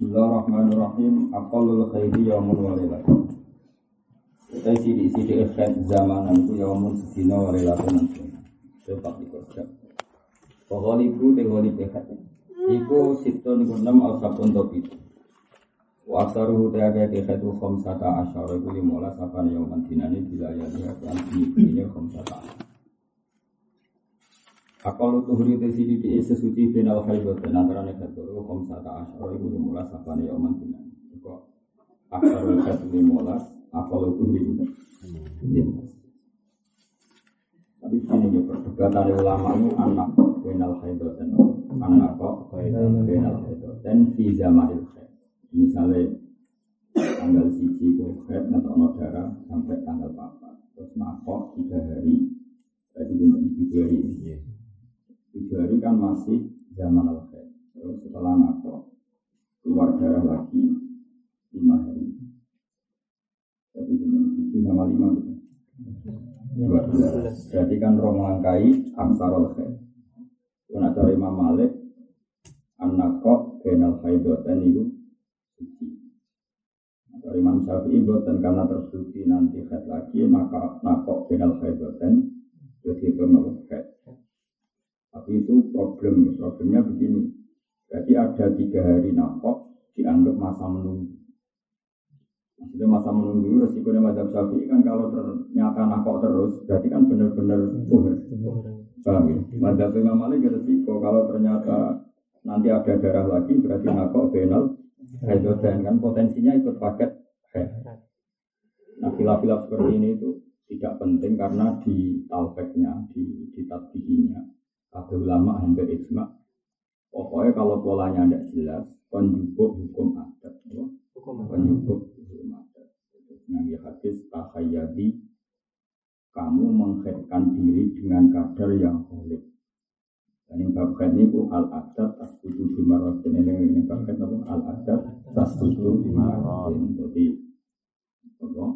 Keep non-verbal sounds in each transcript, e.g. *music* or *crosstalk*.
Bismillahirrahmanirrahim. Aqallul khairi yaumun wa lailatun. Kita sidik sidik khair zamanan ku yaumun sedina wa lailatun. Sebab iku khair. Pokoknya ibu te wali pekat. Iku situ niku enam al sabun topi. Wa aksaru te khaitu khamsata asyara iku limola sapan yauman dinani bila ya dia kan ini khamsata asyara. Akal tuhri te sidi di sesuci final khaibat dan antara nekat turu kom sata asyara ibu dimulai sapane ya oman dinan. Kok akal nekat dimulai akal tuhri itu. Tapi ini ya perdebatan ulama anak final khaibat dan anak kok final khaibat dan fi zamanil. Misalnya tanggal siji kue khair nonton darah sampai tanggal 4 terus makok tiga hari berarti bintang tiga hari ini tujuh hari kan masih zaman al. Terus setelah nato keluar darah lagi lima hari. Jadi tujuh sama lima gitu. Dua belas. Berarti kan roh melangkai aksar al khair. Cari Imam Malik anakok benal khaidoten itu suci. Dari Imam Syafi'i dan karena tersubsi nanti khair lagi maka nakok benal khaidoten jadi itu nakok khair. Tapi itu problem, problemnya begini. Jadi ada tiga hari nakok dianggap masa menunggu. Maksudnya masa menunggu resikonya macam sapi kan kalau ternyata nakok terus berarti kan benar-benar tuhur. Paham ya? Madhab Imam Malik resiko kalau ternyata nanti ada darah lagi berarti nakok benal hidrogen kan potensinya ikut paket Nah filaf-filaf seperti ini itu tidak penting karena di talpeknya, di, di tatbihinya ada ulama hampir ijma. Pokoknya kalau polanya tidak jelas, penjubuk hukum adat. Penjubuk hukum adat. Yang hadis tahayyadi, kamu mengkaitkan diri dengan kadar yang holik. Dan yang babkan ini al adat tasbutu bimarotin ini ini babkan apa? Al adat tasbutu bimarotin. Jadi apa?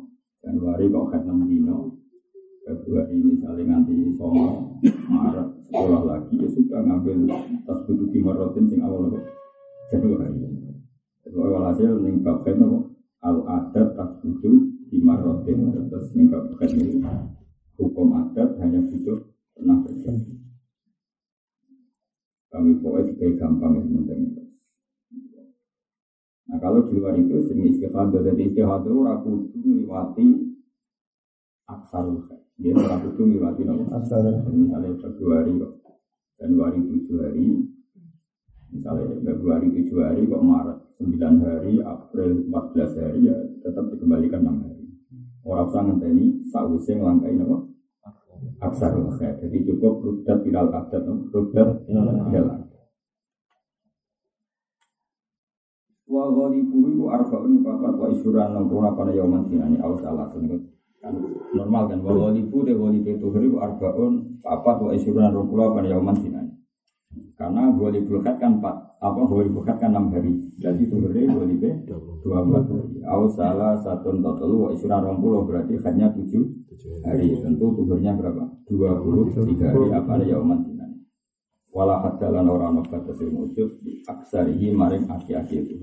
Januari kok kan 6 dino, Februari misalnya nanti Songo, Maret, sekolah lagi ya sudah ngambil tas butuh di Marotin sing awal apa Januari. Jadi walhasil ning babkan apa al adat tas butuh di Marotin terus ning babkan ini hukum adat hanya butuh pernah terjadi. Kami pokoknya juga gampang yang penting. Nah kalau di luar itu semi istihadah dan istihadah ragu itu melewati aksarul khair. Dia orang kudu ngiwati nopo. Misalnya Februari kok Januari tujuh hari, misalnya Februari tujuh hari kok Maret sembilan hari, April empat belas hari ya tetap dikembalikan enam hari. Orang usah ngenteni sausnya ngelangkai nopo. Aksarul khair. Jadi cukup rudat viral adat, rudat viral Wa ghalibu iku arba'un papat wa isuran nang apa yauman dinani awas alasun normal kan walau libu deh wali itu hari arbaun apa tuh isyuran rukula pada yaman dinani karena wali bulkat kan empat apa wali bulkat kan enam hari. Jadi itu hari wali be dua belas hari. Salah satu total wa isyuran berarti hanya tujuh hari. Tentu tuhurnya berapa? Dua puluh tiga hari apa ada yaman dinani wala hadalan orang nobat tesil wujud aksarihi maring aki-aki itu.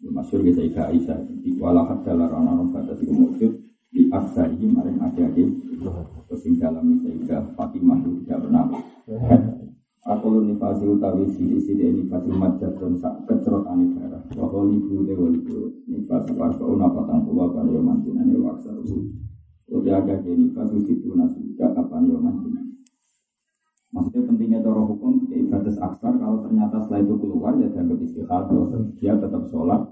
Masyur bisa ika Aisyah Wala hadalan orang nobat tesil wujud di aksarihi maring adik-adik terus yang dalam sehingga Fatimah itu tidak pernah Aku lu nifasi utawi sidi sidi nifasi majat dan sak kecerot ane darah. Wahol ibu de walibu nifasi warga una patang pulau pada yoman dinane waksa ruhu. Udah agak ke nifasi situ nasuka kapan yoman dinane Maksudnya pentingnya cara hukum di batas aksar kalau ternyata setelah itu keluar ya dianggap istihadah dia tetap sholat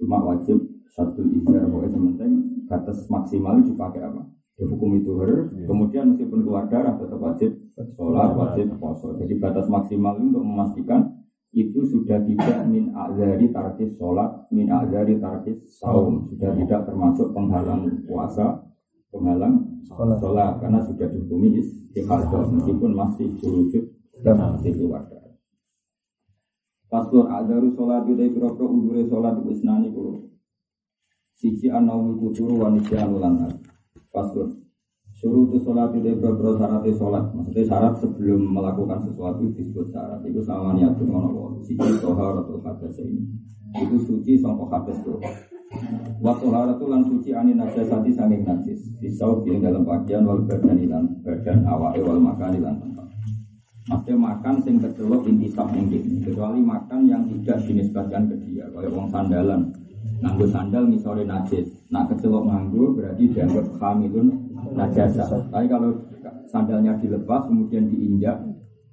cuma wajib satu izar pokoknya sementing batas maksimal dipakai apa? Ya, hukum itu ber, ya. kemudian meskipun keluar darah tetap wajib sholat, wajib poso. Jadi batas maksimal untuk memastikan itu sudah tidak min azari tarkis sholat, min azari tarkis saum, sudah tidak termasuk penghalang puasa, penghalang sholat, karena sudah dihukumi istihadah meskipun masih wujud dan masih keluar darah. Pastur azaru sholat itu dari pro udure sholat isnani kulo Siji anaumi kuturu wa nisyan ulan Pasun Suruh itu sholat itu beberapa syarat sholat. Maksudnya syarat sebelum melakukan sesuatu disebut syarat. Itu sama niatun ono Siji sohar atau hadas ini. Itu suci sampai hadas itu. Waktu harat itu lan suci ani najasati sanging najis. Pisau di dalam bagian wal badan ilan badan awal wal makan ilan tempat. Maksudnya makan sing kecelok intisab mungkin. Kecuali makan yang tidak dinisbatkan ke dia. Kayak uang sandalan. Nganggo sandal misalnya najis. Nak kecelok nganggo berarti dianggap hamilun najasa. Tapi kalau sandalnya dilepas kemudian diinjak,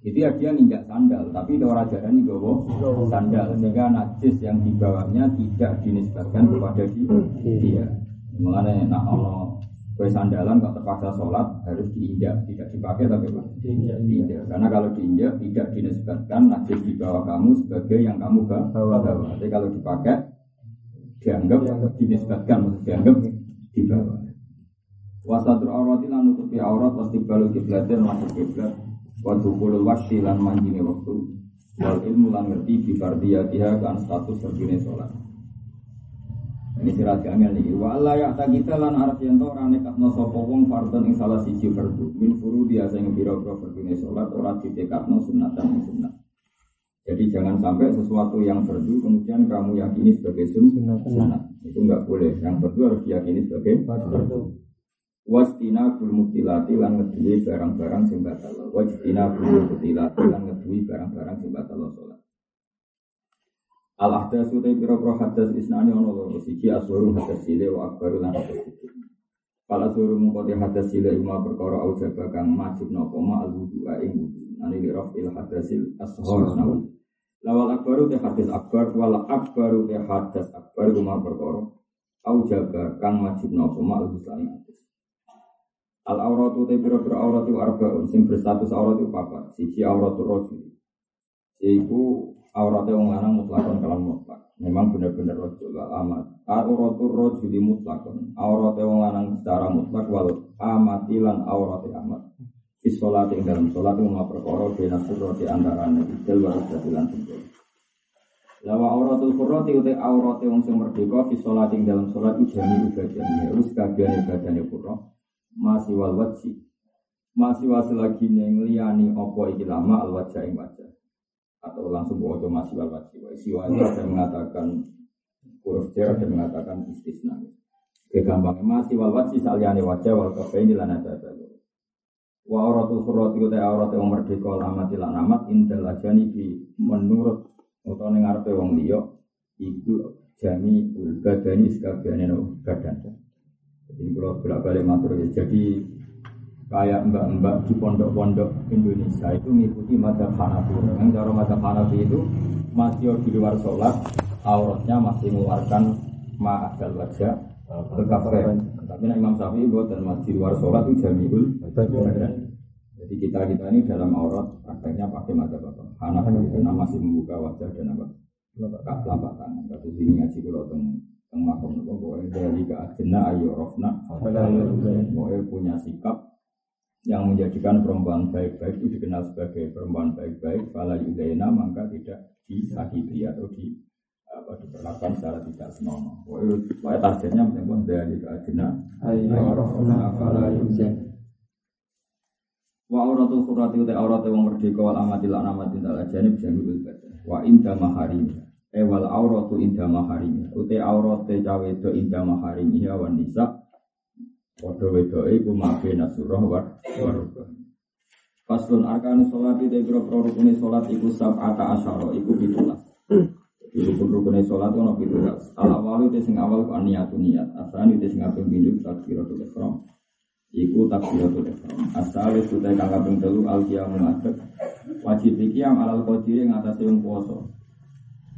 itu ya dia nginjak sandal, tapi itu orang ini gowo sandal sehingga najis yang dibawanya tidak dinisbatkan kepada dia. Mengenai nak ono kue sandalan kok terpaksa sholat harus diinjak, tidak dipakai tapi apa? Diinjak. Karena kalau diinjak tidak dinisbatkan najis di bawah kamu sebagai yang kamu bawa. Tapi kalau dipakai dianggap dinisbatkan, dianggap di bawah. Wasatur aurat lan nutupi aurat pasti balu kiblatin masuk kiblat. Wa dukhulul wasyi lan manjine waktu. Wal ilmu lan ngerti bi fardiyatiha kan status terbine salat. Ini sirat jamil nih. Wa Allah ya kita lan arep yen to ora nekatno sapa wong fardhan ing salah siji fardu. Min furu biasa ing pira-pira fardune salat ora ditekatno sunatan sunnah. Jadi jangan sampai sesuatu yang fardu kemudian kamu yakini sebagai sunnah. Itu enggak boleh. Yang fardu harus diyakini sebagai fardu. Wastina bul mutilati lan ngedui barang-barang sing batal. Wastina bul mutilati lan ngedui barang-barang sing batal sholat. Al ahdas utai pira pira hadas isnani ono loro siji aswaru hadas sile wa akbaru lan hadas sile. Pala suruh mengkoti hadas sile ima perkara au jaba kang majib nopo ma al wudu ing wudu. Nani li il hadasil ashor nawi. Lawal akbaru te hadas akbar wal akbaru te hadas akbar ima perkara au jaba kang majib nopo ma al wudu hadas. Al auratu te pira pira aurat itu arbaun sing berstatus aurat itu papat. Siji auratul rojul. Yaitu auratnya wong lanang mutlakon kalan mutlak. Memang benar-benar rojul wal amat. Auratul rojul mutlakon. Auratnya wong lanang secara mutlak wal amatilan auratnya amat. Di sholat yang dalam sholat itu mau perkara bina di antara idil wa rajatilan sempur. Lawa auratul furrati utai auratnya wong sing merdeka di sholat yang dalam sholat itu jami ibadahnya. Terus kagian ibadahnya furrah masih wal wajib masih wasil lagi neng liani opo iki lama al wajah ing wajah. Atau langsung bawa masih wal wajib siwa itu ada mengatakan huruf jar ada mengatakan istisna. Kegampangnya masih wal wajib saliani wajah wal kafe ini lana wa auratul furrat itu teh aurat yang merdeka lama tilan amat indal ajani bi menurut atau ning arepe wong liya iku jami ul badani sekabiane badan ini kalau bolak balik matur ya. Jadi kayak mbak-mbak di pondok-pondok Indonesia itu mengikuti mata Hanafi. Yang cara mata Hanafi itu masih di luar sholat, auratnya masih mengeluarkan ma'adal wajah ke kafe. Tapi nah, Imam Syafi'i buat dan di luar sholat itu jamiul Jadi kita kita ini dalam aurat prakteknya pakai mata bapak. Hanafi. Karena masih membuka wajah dan apa? Telapak tangan. Kasus ini ngaji kalau yang makom itu boleh dari ke agenda ayo rofna. Boleh punya sikap yang menjadikan perempuan baik-baik itu dikenal sebagai perempuan baik-baik. Fala yudaina maka tidak disakiti atau di apa diperlakukan secara tidak senonoh. Pokoknya targetnya memang dari ke agenda ayo rofna fala yudaina Wa auratul qurrati uta aurate wong merdeka wal amatil anamatin tal ajanib jami'ul badan. Wa inda maharimnya Ewal eh, auratu inda maharim. Ute aurate cawe itu inda maharim ya wan nisa. Padha wedoke iku mabe nasurah war warubah. Paslon arkan sholat itu kira rukune sholat iku sab'ata asyara iku. Jadi rukun rukune sholat itu nabi pitulas. Al awal itu sing awal ku niat niat. Asal itu sing kaping pindu takbiratul ihram. Iku takbiratul ihram. Asal itu kang kaping telu al. Wajib iki yang alal qadiri ngatasi wong poso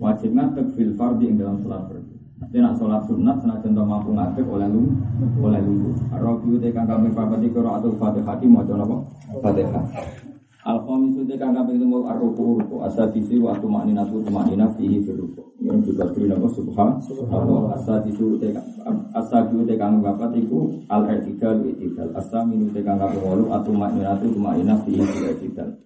wajib ngadeg fil fardi ing dalam sholat fardi. Tapi nak sholat sunat senajan to mampu ngadeg oleh lu oleh lu. Rabi te kang kami papat iku atul Fatihah mau napa? Fatihah. Al khamis te kang kami temu ar-ruku ruku asadisi wa tumaninatu tumanina fihi fil ruku. Yang beri napa subhan. Subhanallah asadisu te asadisu te kang papat iku al-i'tidal i'tidal. Asaminu te kang kami wolu atumaninatu tumanina fihi fil i'tidal.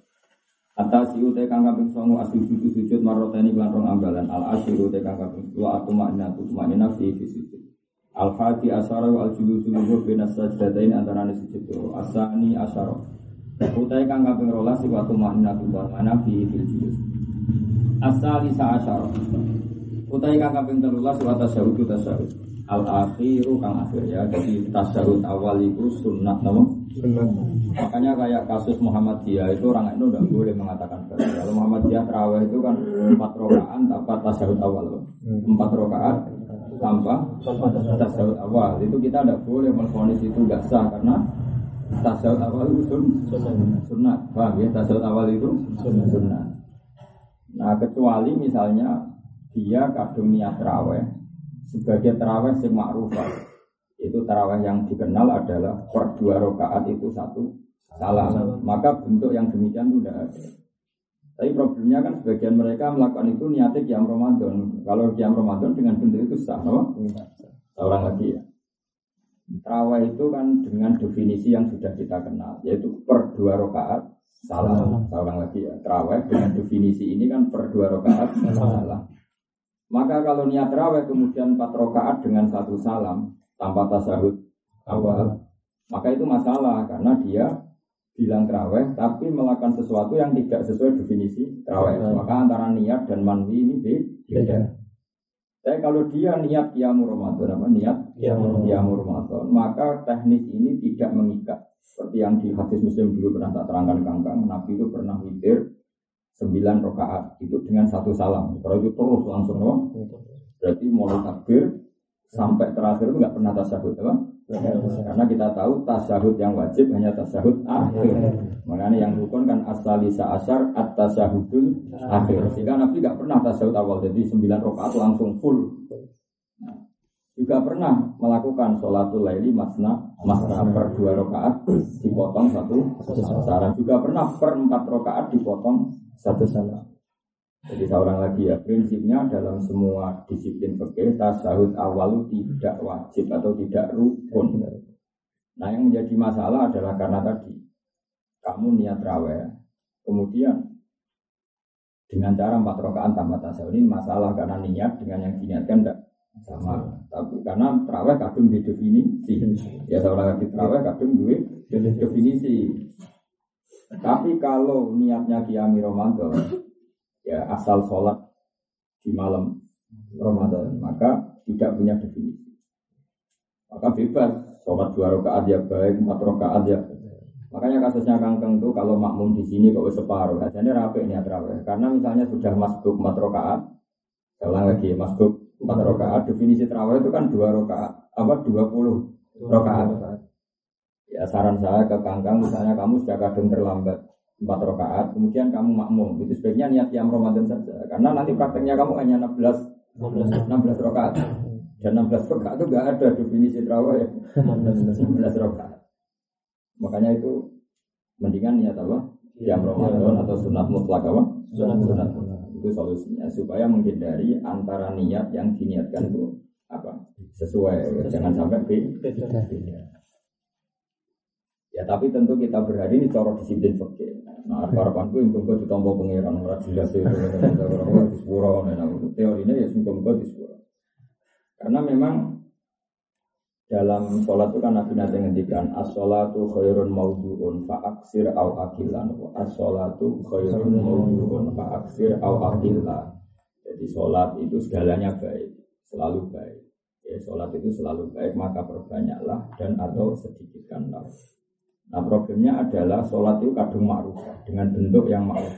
Atas siu te kang kaping songo asujud sujud maroteni lan rong ambalan. Al asyiru te kang kaping wa aku makna tu makna fi fi sujud. Al-Hadi Asyara wa al-Julusu Luhu Bina Sajdatain antara nasi sujud. Asani Asyara Utai kang kaping rolas Iwa tumakna kubah mana fi fil julus. Asali sa asyara Utai kang kaping telulas Iwa tasyahud tasyahud. Al-akhiru kang akhir ya. Jadi tasyahud awal itu sunnah nama Makanya kayak kasus Muhammadiyah itu orang itu tidak boleh mengatakan Kalau Muhammadiyah terawih itu kan empat rokaan tanpa tasyahud awal Empat rokaan tanpa tasawuf awal. Itu kita tidak boleh menfonis itu tidak sah karena tasawuf awal itu sun, sunnah. paham ya? Tasawuf awal itu sunnah. nah kecuali misalnya dia kadung niat terawih sebagai terawih yang ma'rufah itu terawih yang dikenal adalah per dua rakaat itu satu salam. Maka bentuk yang demikian itu tidak ada. Tapi problemnya kan sebagian mereka melakukan itu niatnya kiam Ramadan. Kalau kiam Ramadan dengan bentuk itu sah, no? Orang lagi ya. Terawih itu kan dengan definisi yang sudah kita kenal, yaitu per dua rakaat salam. Seorang lagi ya. Terawih dengan definisi ini kan per dua rakaat salam. Maka kalau niat terawih kemudian empat rakaat dengan satu salam tanpa tasahud awal, maka itu masalah karena dia bilang terawih tapi melakukan sesuatu yang tidak sesuai definisi terawih maka antara niat dan manwi ini beda tapi kalau dia niat kiamu Ramadan apa niat? Kiamu Ramadan. Maka teknis ini tidak mengikat. Seperti yang di hadis muslim dulu pernah tak terangkan kangkang Nabi itu pernah witir sembilan rakaat itu dengan satu salam. Kalau itu terus langsung no? berarti mulai takbir sampai terakhir itu nggak pernah tasahud apa? Karena kita tahu tasyahud yang wajib hanya tasyahud akhir. Makanya yang rukun kan asalisa asar at tasyahudul akhir. Sehingga Nabi tidak pernah tasyahud awal. Jadi sembilan rakaat langsung full. Nah, juga pernah melakukan sholatul laili masna masna per dua rakaat dipotong satu saran. Juga pernah per empat rakaat dipotong satu saran. Jadi seorang lagi ya, prinsipnya dalam semua disiplin fikih tasawuf awal tidak wajib atau tidak rukun. Nah yang menjadi masalah adalah karena tadi kamu niat raweh, kemudian dengan cara empat rakaat tanpa tasawuf ini masalah karena niat dengan yang diniatkan tidak sama. Tapi karena terawih kadung di definisi, ya seorang lagi terawih kadung duit definisi. Tapi kalau niatnya kiami Ramadan, ya asal sholat di malam Ramadan maka tidak punya definisi. Maka bebas sholat dua rakaat ya baik empat rakaat ya makanya kasusnya kangkeng tuh kalau makmum di sini kok separuh. Ini rapi ini terawih karena misalnya sudah masuk empat rakaat ulang lagi masuk empat rakaat definisi terawih itu kan dua rakaat apa dua puluh rakaat. ya saran saya ke kangkang misalnya kamu sudah kadung terlambat empat rakaat, kemudian kamu makmum. Itu sebaiknya niat yang Ramadan saja. Karena nanti prakteknya kamu hanya 16 16, rakaat. Dan 16 rakaat itu gak ada definisi terawih ya. 16 rakaat. Makanya itu mendingan niat apa? Yang Ramadan atau sunat mutlak apa? Sunat sunat. Itu solusinya supaya menghindari antara niat yang diniatkan itu apa? Sesuai. Jangan sampai beda. Ya tapi tentu kita berhari ini cara disiplin fakir. Nah, harapanku yang tunggu ditompo pengiran ora jelas itu orang di sepuro teorinya ya tunggu di sepuro. Karena memang dalam sholat itu kan Nabi nanti ngendikan as-sholatu khairun mawdu'un fa'aksir au akilan as-sholatu khairun mawdu'un fa'aksir au akilan jadi sholat itu segalanya baik selalu baik. Ya sholat itu selalu baik maka perbanyaklah dan atau sedikitkanlah Nah problemnya adalah sholat itu kadung ma'ruf dengan bentuk yang ma'ruf.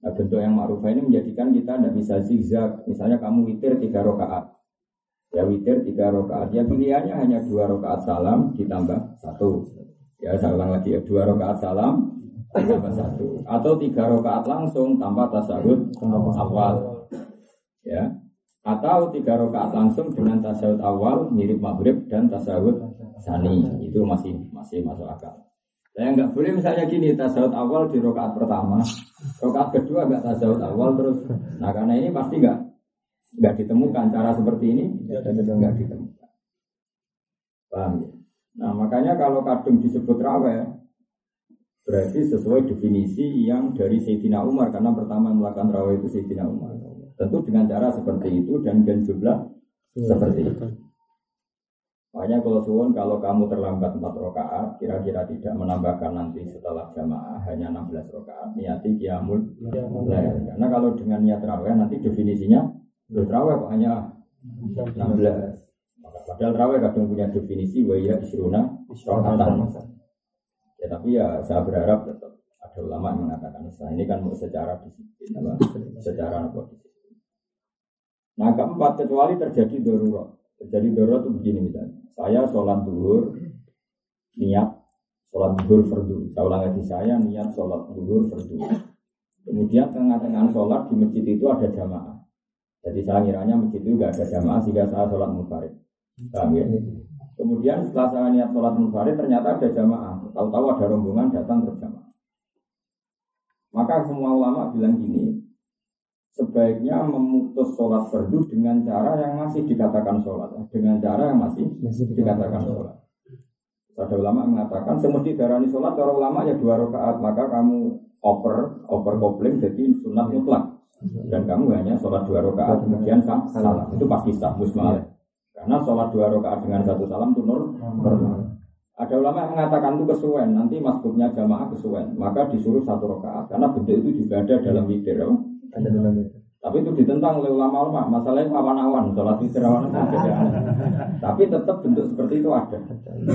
Nah bentuk yang ma'ruf ini menjadikan kita tidak bisa zigzag. Misalnya kamu witir tiga rakaat, ya witir tiga rakaat. Ya pilihannya hanya dua rakaat salam ditambah satu. Ya saya ulang lagi ya dua rakaat salam tambah satu. Atau tiga rakaat langsung tanpa tasawuf awal. Ya atau tiga rakaat langsung dengan tasawuf awal mirip maghrib dan tasawuf sani itu masih masih masuk akal. Saya nggak boleh misalnya gini tasawuf awal di rokaat pertama, rokaat kedua nggak tasawuf awal terus. Nah karena ini pasti nggak nggak ditemukan cara seperti ini nggak ditemukan. Paham ya? Nah makanya kalau kadung disebut rawe berarti sesuai definisi yang dari Sayyidina Umar karena pertama melakukan rawe itu Sayyidina Umar. Tentu dengan cara seperti itu dan dan jumlah seperti itu. Makanya kalau suwun kalau kamu terlambat 4 rakaat, kira-kira tidak menambahkan nanti setelah jamaah hanya 16 rakaat, niati qiyamul lail. Karena kalau dengan niat raweh nanti definisinya raweh kok hanya 16. Maka padahal raweh kadang punya definisi wa ya isruna. Ya tapi ya saya berharap tetap ada ulama yang mengatakan nah, ini kan secara disiplin apa secara apa. Nah keempat kecuali terjadi darurat. Terjadi darurat itu begini misalnya. Saya sholat duhur niat sholat duhur fardu. Saya ulang lagi saya niat sholat duhur fardu. Kemudian tengah-tengah sholat di masjid itu ada jamaah. Jadi saya ngiranya masjid itu nggak ada jamaah sehingga saya sholat munfarid. Paham ya? Kemudian setelah saya niat sholat munfarid ternyata ada jamaah. Tahu-tahu ada rombongan datang berjamaah. Maka semua ulama bilang gini, sebaiknya memutus sholat fardu dengan cara yang masih dikatakan sholat, dengan cara yang masih, masih dikatakan sholat. Ada ulama mengatakan semesti darani sholat, cara ulama ya dua rakaat, maka kamu over over kopling jadi sunat mutlak. Dan kamu hanya sholat dua rakaat kemudian salam. Itu pasti sah musmal karena sholat dua rakaat dengan satu salam itu nur ada ulama yang mengatakan itu kesuwen, nanti masbuknya jamaah kesuwen, maka disuruh satu rakaat karena bentuk itu juga ada dalam witir. Tapi itu ditentang oleh ulama-ulama. Masalahnya awan-awan, sholat witir awan *laughs* Tapi tetap bentuk seperti itu ada,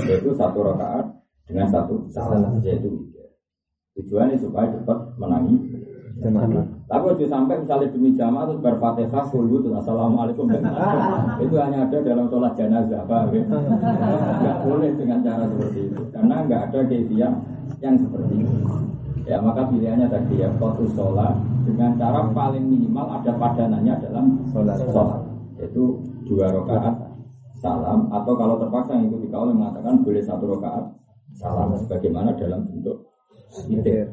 yaitu satu rakaat dengan satu salam, yaitu. Tujuannya supaya cepat menangi tapi waktu sampai misalnya demi jamaah terus berfatihah full itu assalamualaikum *laughs* itu hanya ada dalam sholat jenazah apa ya? Nggak boleh dengan cara seperti itu karena nggak ada keisian yang seperti itu. Ya maka pilihannya tadi ya fokus sholat dengan cara paling minimal ada padanannya dalam sholat. Sholat. Yaitu dua rakaat salam atau kalau terpaksa yang ikuti kau mengatakan boleh satu rakaat salam sebagaimana dalam bentuk witir.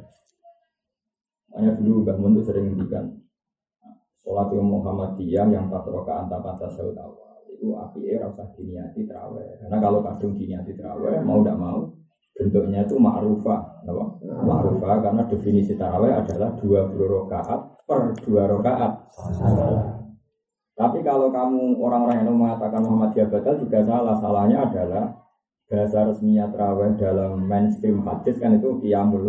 Hanya dulu Mbak Mun sering ngendikan sholat yang Muhammadiyah yang empat rakaat tanpa tasawuf awal itu api era usah diniati terawih. Karena kalau kadung diniati terawih mau tidak mau bentuknya itu ma'rufah ma'rufah karena definisi terawih adalah dua puluh rakaat per dua rakaat. Tapi kalau kamu orang-orang yang mengatakan Muhammadiyah batal juga salah. Salahnya adalah bahasa resminya terawih dalam mainstream hadis kan itu qiyamul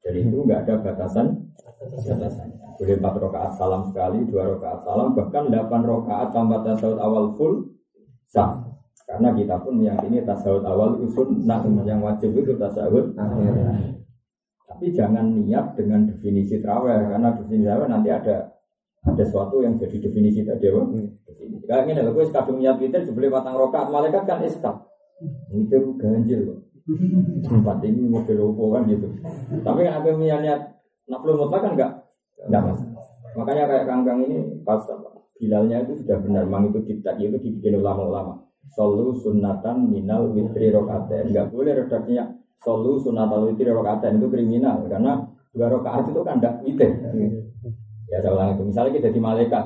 jadi itu nggak ada batasan. Batasannya. Boleh empat rakaat salam sekali, dua rakaat salam, bahkan delapan rakaat tanpa tasawuf awal full sah. Karena kita pun meyakini tasawuf awal itu sunnah, yang wajib itu tasawuf Tapi jangan niat dengan definisi terawih, karena definisi terawih nanti ada ada sesuatu yang jadi definisi tadi apa? Definisi. Kayak ini, kalau gue kadung niat itu sebelum batang rokaat, malaikat kan iskap. Itu ganjil kok. Tempat ini mobil opo kan gitu. Tapi kan aku niat Naflu mutlak kan enggak enggak mas. Makanya kayak kangkang ini pas Bilalnya itu sudah benar, mang itu kita itu dibikin ulama-ulama. Solu sunatan minal witri rokaten. Enggak boleh redaksinya solu sunatal witri rokaten itu kriminal karena dua rokaat itu kan enggak witir. Ya saya ulang itu. Misalnya kita jadi malaikat,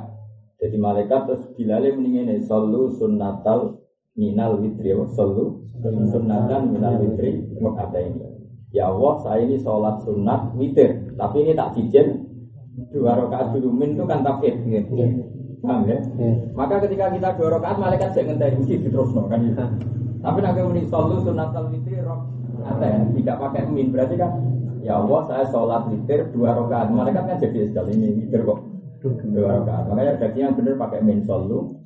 jadi malaikat terus Bilalnya mendingin solu sunatal minal witri, solu sunatan minal witri rokaten. Ya Allah, saya ini sholat sunat witir tapi ini tak cijen dua rakaat dulu min itu kan tafsir. Gitu. Paham ya? Yeah. Maka ketika kita dua rakaat malaikat saya ngenteni mesti no kan? Gitu. Tapi nanti muni solu sunatal witri rok ada ya, tidak pakai min. Berarti kan ya Allah saya sholat witir dua rakaat. Malaikat kan jadi sekali ini witir kok. Dua rakaat. makanya berarti yang benar pakai min solu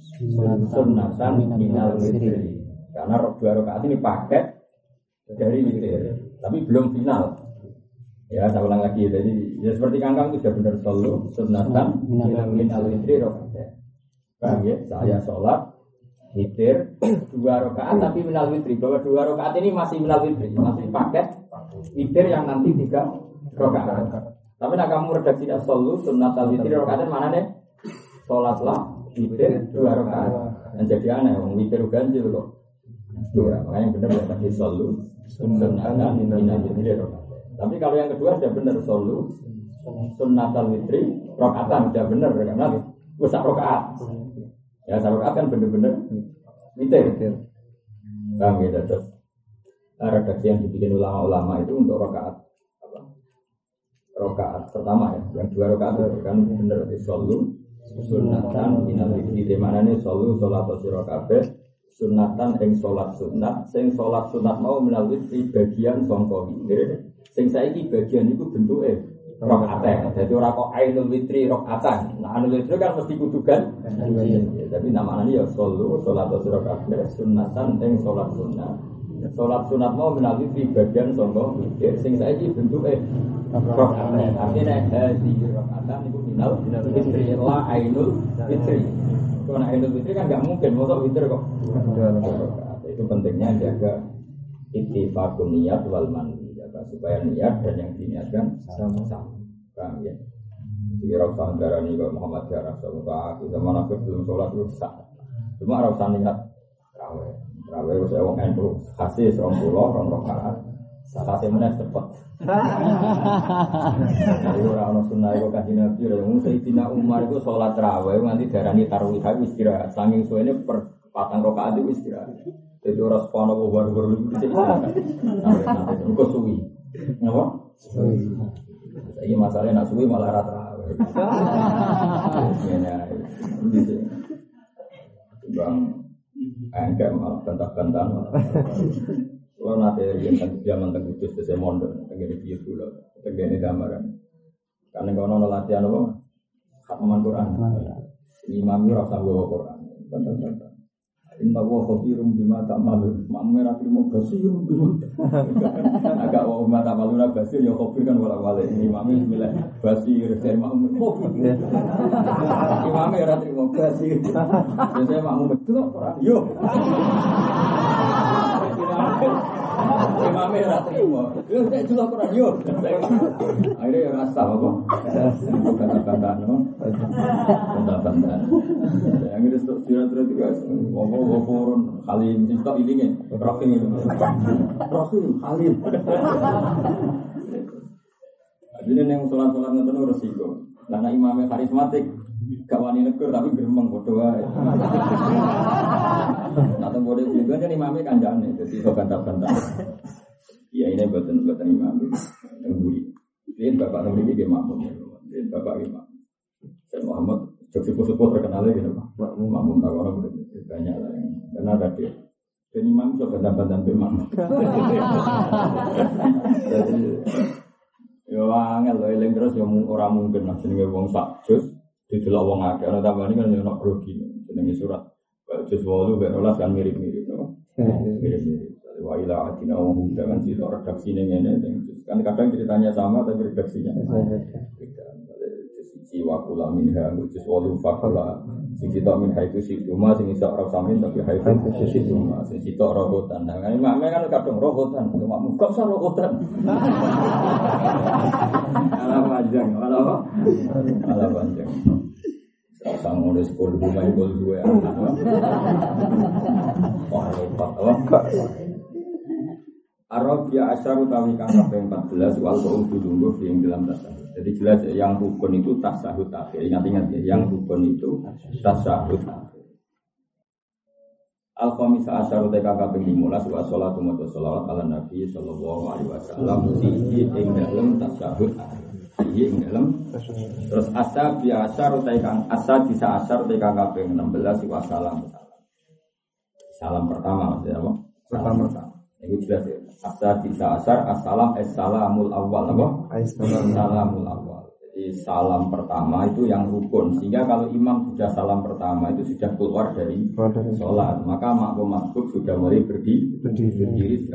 sunatan minal witri karena dua rakaat ini paket dari witir. Tapi belum final Ya, saya ulang lagi. Jadi ya seperti kangkang itu sudah benar selalu sunatan min al witri rokaat. Paham ya? Saya sholat witir *coughs* dua rakaat tapi minal witri bahwa dua rakaat ini masih minal witri masih paket witir yang nanti tiga rakaat. Tapi nak kamu redaksi selalu sunat al witri rakaat mana nih? Sholatlah witir dua rakaat. Dan jadi aneh, wong witir ganjil kok. Dua, makanya benar ya tadi selalu sunatan minal witri rakaat. Tapi kalau yang kedua sudah benar solu. Sunnatal witri rokaatan sudah benar karena besar rokaat. Ya rokaat kan benar-benar witir. Paham ya terus redaksi yang dibikin ulama-ulama itu untuk rokaat apa? Rokaat pertama ya, yang dua rokaat itu kan benar di solu. Sunatan minal witri di mana nih solu sholat siro kabeh? Sunatan ing sholat sunat sing sholat sunat mau melalui bagian songko witir sing saiki bagian itu bentuknya rokaat jadi orang kok ainul witri rokaatan nah ainul witri kan mesti kudukan tapi namanya ya solu sholat rokaat sunatan ing sholat sunat. Sholat sunat mau melalui bagian songko witir sing saiki bentuknya rokaat artinya hadi rokaatan itu minal witri la ainul witri kalau Idul Fitri kan nggak mungkin, mau Fitri kok. Itu pentingnya jaga ittifaqun niat wal mandi, supaya niat dan yang diniatkan sama-sama. Paham ya? Jadi rasa darah ini kalau Muhammad Jarrah sama tak kita mana belum sholat itu sah. Cuma rasa niat rawe, rawe saya wong enu kasih serong pulau, rong rokaat. Salah saya mana cepet. Jadi orang orang sunnah itu kasih nabi, orang Sayyidina Umar itu sholat terawih, nanti darah ini taruh itu istirahat. Sanging suenya per patang rokaat itu istirahat. Jadi orang sepana baru baru itu istirahat. Nanti itu suwi, apa? Saya masalahnya nak suwi malah rata. Bang, enggak malah bantah-bantah kalau nanti yang zaman terkudus saya mondok, tenggine biar dulu, tenggine gambaran. Karena kalau nono latihan apa, khataman Quran. Imam itu rasa bawa Quran. Inna wa khabirum bima ta'malun. Makmum ra trimo basirum bima. Agak wa bima ta'malun basir ya khabir kan wala wala. Imam bismillah basir dari makmum khabir. Imam ra trimo basir. Biasanya makmum itu ora yo. Imamnya ora terima. Yo nek juga yo. Akhirnya ya rasa apa? Kata-kata no. Kata-kata. Yang itu stok sirat terus juga ngomong ngomong halim nih. Roking ini. Roking halim. Jadi yang sholat-sholat itu resiko. Karena imamnya karismatik, gak wani negur tapi geremeng bodoh wae. Nah, teng bodoh juga kan imamnya kanjane, jadi iso bantah-bantah. Ya ini buatan buatan imam yang buri. Ini bapak nomor ini dia makmum, ini bapak imam. Saya Muhammad Jogja Sepo terkenal gitu pak. Makmum tak orang banyak lah yang karena ada dia. Dan imam itu bantah-bantah imam. *laughs* Jadi Ya angel lho eling terus ya ora mungkin lah jenenge wong sak jus didelok wong akeh ora tambani kan ya ono grogi jenenge surat jus 8 ben 12 kan mirip-mirip no. Mirip-mirip. Wa ila atina wa hum dengan sih redaksi ning ngene kan kadang ceritanya sama tapi redaksinya beda. Sisi wa kula minha jus 8 fakala sing kita min haitu si cuma sing iso ora samin tapi haitu si cuma sing kita robotan nah kan mak kan kadang robotan cuma muka sa robotan ala panjang. Ala apa? Ala panjang. Sang udah sepuluh rumah itu dua wah lepas apa? Arabia asyar utawi kang kaping 14 wal qaul dulu yang dalam dasar. Jadi jelas ya, yang rukun itu tasahud akhir. Ingat-ingat ya, yang rukun itu tasahud akhir. Al khamisa asyar kaping 15 wa sholatu wa sholawat ala nabi sallallahu alaihi wasallam fihi ing dalem tasahud. Fihi ing dalem terus asa biasa kang asa bisa utawi kang kaping 16 wa salam. Salam pertama maksudnya apa? Salam pertama. Ini jelas ya. Asar bisa asar, assalam, assalamul awal, apa? Assalamul awal. Jadi salam pertama itu yang rukun. Sehingga kalau imam sudah salam pertama itu sudah keluar dari sholat, maka makmum masbuk sudah mulai berdiri, berdiri.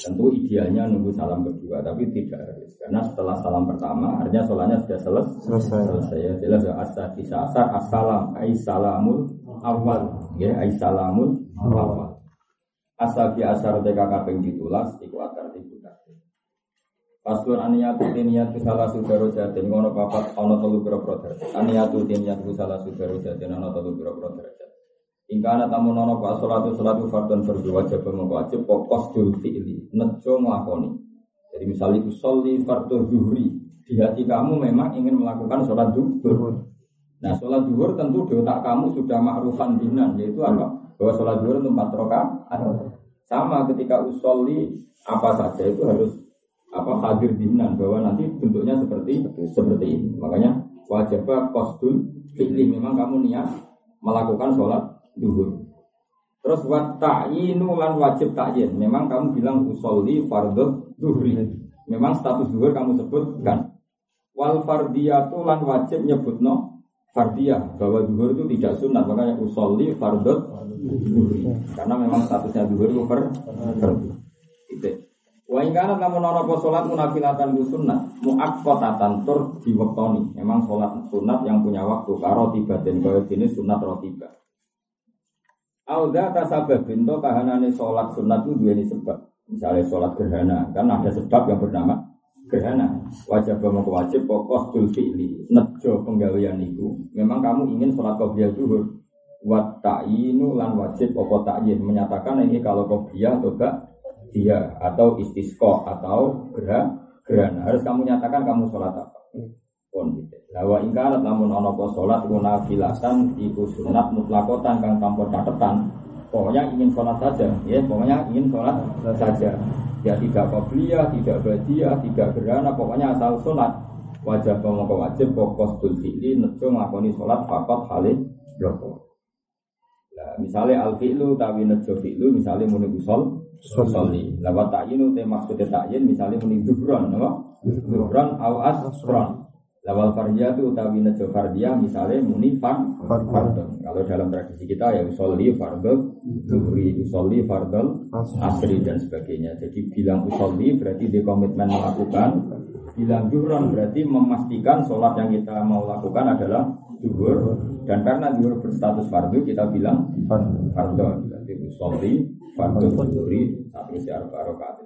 Tentu idealnya nunggu salam kedua, tapi tidak harus. Karena setelah salam pertama, artinya sholatnya sudah selesai. Selesai. selesai. Ya, jelas ya. Asar bisa asar, assalam, assalamul awal. Ya, assalamul awal. Asabi asar teka kaping ditulas iku akar tibu kabeh. Paslon aniyatu tiniyatu salah sudaro jatin ngono papat ana telu pira-pira derajat. Aniyatu tiniyatu salah sudaro jatin ana telu pira-pira derajat. Ingkana tamu nono pak salatu salatu fardun fardu wajib mengko wajib dul fi'li nejo nglakoni. Jadi misalnya itu sholli fardhu zuhri di hati kamu memang ingin melakukan sholat zuhur. Nah sholat zuhur tentu di otak kamu sudah makrufan dinan yaitu apa? bahwa sholat zuhur itu empat rakaat. Sama ketika usolli apa saja itu harus apa hadir dinan bahwa nanti bentuknya seperti seperti ini. Makanya wajib kostul fi'li memang kamu niat melakukan sholat zuhur. Terus wat ta'yinu lan wajib ta'yin. Memang kamu bilang usolli fardhu zuhri. Memang status zuhur kamu sebutkan. Wal fardiyatu lan wajib nyebutno fardiyah bahwa zuhur itu tidak sunat makanya usolli zuhri. Karena memang statusnya zuhur itu per. Itu. Wa ingkana namun ana apa salat munafilatan ku sunat muaqqatatan tur diwektoni. Memang salat sunat yang punya waktu karo tiba dan kaya jenis sunat rotiba. Auda tasabah binto kahanane sholat sunat itu dua ini sebab. Misalnya sholat gerhana, kan ada sebab yang bernama gerhana. Wajib mau wajib pokok dul fi'li. Nejo penggawean itu. Memang kamu ingin sholat qobliyah zuhur. Wat ta'inu lan wajib pokok ta'yin. Menyatakan ini kalau qobliyah atau gak dia atau istisqo atau gerah gerhana. Harus kamu nyatakan kamu sholat apa. Pun gitu. Lawa ingkarat namun ono sholat guna filasan iku sunat mutlakotan kang tanpa catatan. Pokoknya ingin sholat saja, ya pokoknya ingin sholat saja. Ya tidak qobliyah, tidak badiah, tidak gerhana, pokoknya asal sholat. Wajib pemoko wajib pokok dul fi'li nejo ngakoni sholat fakot halih bloko. Nah, misalnya al fi'lu tawi nejo fi'lu misalnya muni usol usolli. Lawat ta'yinu te maksudnya ta'yin misalnya muni dubron, apa? Dubron au asron. Lawal fardiyah itu utawi nejo fardiyah misalnya muni fard fardon. Kalau dalam tradisi kita ya usolli fardol zuhri, usolli fardol asri dan sebagainya. Jadi bilang usolli berarti di komitmen melakukan. Bilang juhron berarti memastikan sholat yang kita mau lakukan adalah zuhur. Dan karena zuhur berstatus fardu kita bilang fardon. Berarti usolli fardol zuhri satu siar barokat.